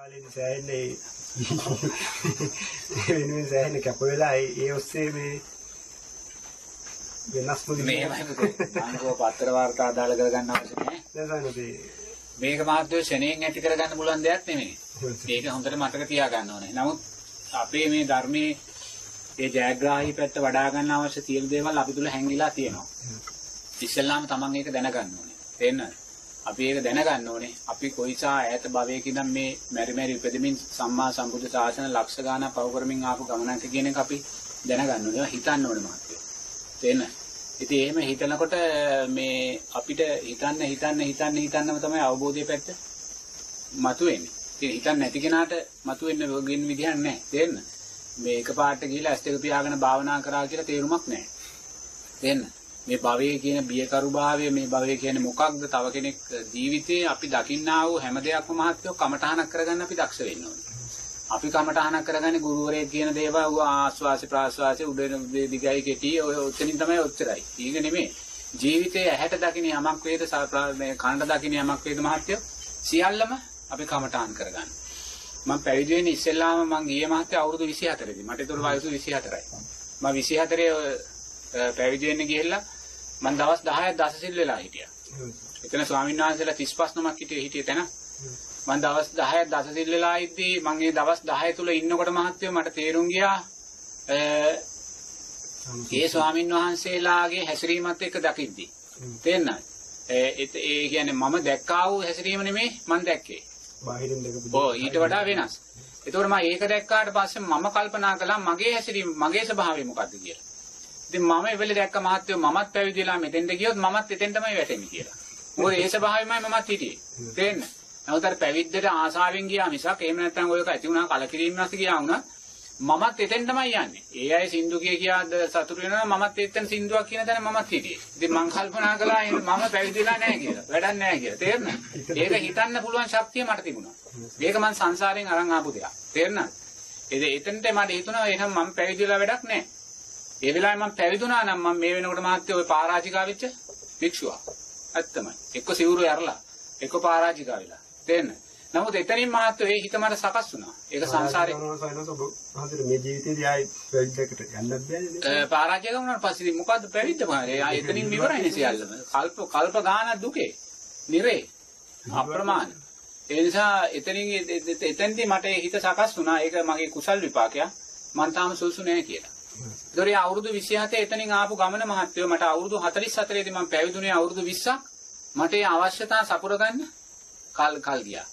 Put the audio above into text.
කාලේ සෑහෙන්නේ වෙනුවෙන් සෑහෙන කැප වෙලා ඒ ඒ ඔස්සේ මේ වෙනස් මුදි මේමයි පුතේ. අනුකෝ පත්‍ර වාර්තා අදාළ කරගන්න අවශ්‍ය නැහැ. මේක මහත්වයේ ශරණයෙන් ඇති කරගන්න පුළුවන් දෙයක් නෙමෙයි. ඒක හොඳට මතක තියාගන්න ඕනේ. නමුත් අපේ මේ ධර්මයේ ඒ ජයග්‍රාහී පැත්ත වඩා ගන්න අවශ්‍ය සියලු දේවල් අපි තුල හැංගිලා තියෙනවා. ඉස්සෙල්ලාම තමන් ඒක දැනගන්න ඕනේ. තේරෙනවද? අපි ඒක දැනගන්න ඕනේ. අපි කොයිසා ඈත භවයක ඉඳන් මේ මෙරි මෙරි උපදෙමින් සම්මා සම්බුද්ධ ශාසන ලක්ෂ ගාණක් පව කරමින් ආපු ගමනක් කියන එක අපි දැනගන්න ඕනේ. ඒවා හිතන්න ඕනේ මහත්තයෝ. තේරෙනවද? ඉතින් එහෙම හිතනකොට මේ අපිට හිතන්න හිතන්න හිතන්න හිතන්නම තමයි අවබෝධය පැත්ත මතුවෙන්නේ. ඉතින් හිතන්න නැති කෙනාට මතුවෙන්න වෙන විදිහක් නැහැ. තේරෙනවද? මේ එකපාරට ගිහිලා ඇස් දෙක පියාගෙන භාවනා කරා කියලා තේරුමක් නැහැ. තේරෙනවද? මේ භවයේ කියන බියකරුභාවය මේ භවයේ කියන්නේ මොකක්ද? තව කෙනෙක් ජීවිතේ අපි දකින්නා වූ හැම දෙයක්ම මහත්වෝ කමඨහනක් කරගන්න අපි දක්ෂ වෙන්න ඕනේ. අපි කමඨහනක් කරගන්නේ ගුරුවරයෙක් කියන දේවල් ආස්වාසි ප්‍රාස්වාසි උඩ දිගයි කෙටි ඔය ඔතනින් තමයි ඔච්චරයි. ඒක නෙමෙයි. ජීවිතයේ ඇහැට දකින්න යමක් වේද මේ කනට දකින්න යමක් වේද මහත්වෝ සියල්ලම අපි කමඨහන් කරගන්න. මම පැවිදි වෙන්නේ ඉස්සෙල්ලාම මම ගියේ මහත්තයා අවුරුදු 24 දී. මට ඒතර වයස 24යි. මම 24 පැවිදි වෙන්න ගිහිල්ලා මම දවස් 10ක් දසසිල් වෙලා හිටියා. එතන ස්වාමීන් වහන්සේලා 35 නමක් හිටියේ හිටියේ තැන. මම දවස් 10ක් දසසිල් වෙලා ඉද්දී මම ඒ දවස් 10 තුල ඉන්නකොට මහත්තයෝ මට තේරුම් ගියා ඒ ස්වාමීන් වහන්සේලාගේ හැසිරීමත් එක්ක දකිද්දි. තේරෙනවද? ඒ කියන්නේ මම දැක්කා වූ හැසිරීම නෙමෙයි මම දැක්කේ. බාහිරින් දෙක ඔව් ඊට වඩා වෙනස්. ඒතකොට මම ඒක දැක්කාට පස්සේ මම කල්පනා කළා මගේ හැසිරීම මගේ ස්වභාවය මොකද්ද කියලා. ඉතින් මම එවෙලේ දැක්ක මහත්වෝ මමත් පැවිදිලා මෙතෙන්ට ගියොත් මමත් එතෙන් තමයි වැටෙන්නේ කියලා. මොකද ඒ ස්වභාවයමයි මමත් හිටියේ. තේරෙන්න? නමුත් අර පැවිද්දට ආසාවෙන් ගියා මිසක් එහෙම නැත්නම් ඔයක ඇති වුණා කලකිරීම නැති ගියා වුණා මමත් එතෙන් තමයි යන්නේ. ඒ අය සින්දු කිය කියා සතුටු වෙනවා මමත් එතෙන් සින්දුවක් කියන තැන මමත් හිටියේ. ඉතින් මං කල්පනා කළා මම පැවිදිලා නැහැ කියලා. වැඩක් නැහැ කියලා. තේරෙනවද? ඒක හිතන්න පුළුවන් ශක්තිය මට තිබුණා. මේක මං සංසාරයෙන් අරන් ආපු දෙයක්. තේරෙනවද? ඒ එතෙන්ට මට හිතුණා එහෙනම් මම පැවිදිලා වැඩක් නැහැ. ඒ වෙලාවේ මම පැවිදුණා නම් මම මේ වෙනකොට මහත්තයෝ ওই පරාජිකා වෙච්ච භික්ෂුවා. ඇත්තමයි. එක්ක සිවුරු යරලා, එක්ක පරාජිකා වෙලා. තේරෙනවද? නමුත් එතනින් මහත්තයෝ ඒ හිත මට සකස් වුණා. ඒක සංසාරේ සංසාරේ මේ ජීවිතේදී ආයි පැවිද්දකට යන්නත් බෑනේ. පරාජය වුණාට පස්සේ මොකද්ද පැවිද්ද මානේ? ආ එතනින් ඉවරයිනේ සියල්ලම. කල්ප කල්ප ගානක් දුකේ. නිරේ. අප්‍රමාණ. ඒ නිසා එතනින් එතෙන්දී මට හිත සකස් වුණා. ඒක මගේ කුසල් විපාකයක්. මං තාම සුසු නෑ කියලා. ඒතොරේ අවුරුදු 27 එතනින් ආපු ගමන මහත්වෝ මට අවුරුදු 44 දී මම පැවිදුනේ අවුරුදු 20ක්. මට ඒ අවශ්‍යතා සපුර ගන්න කල් කල් ගියා.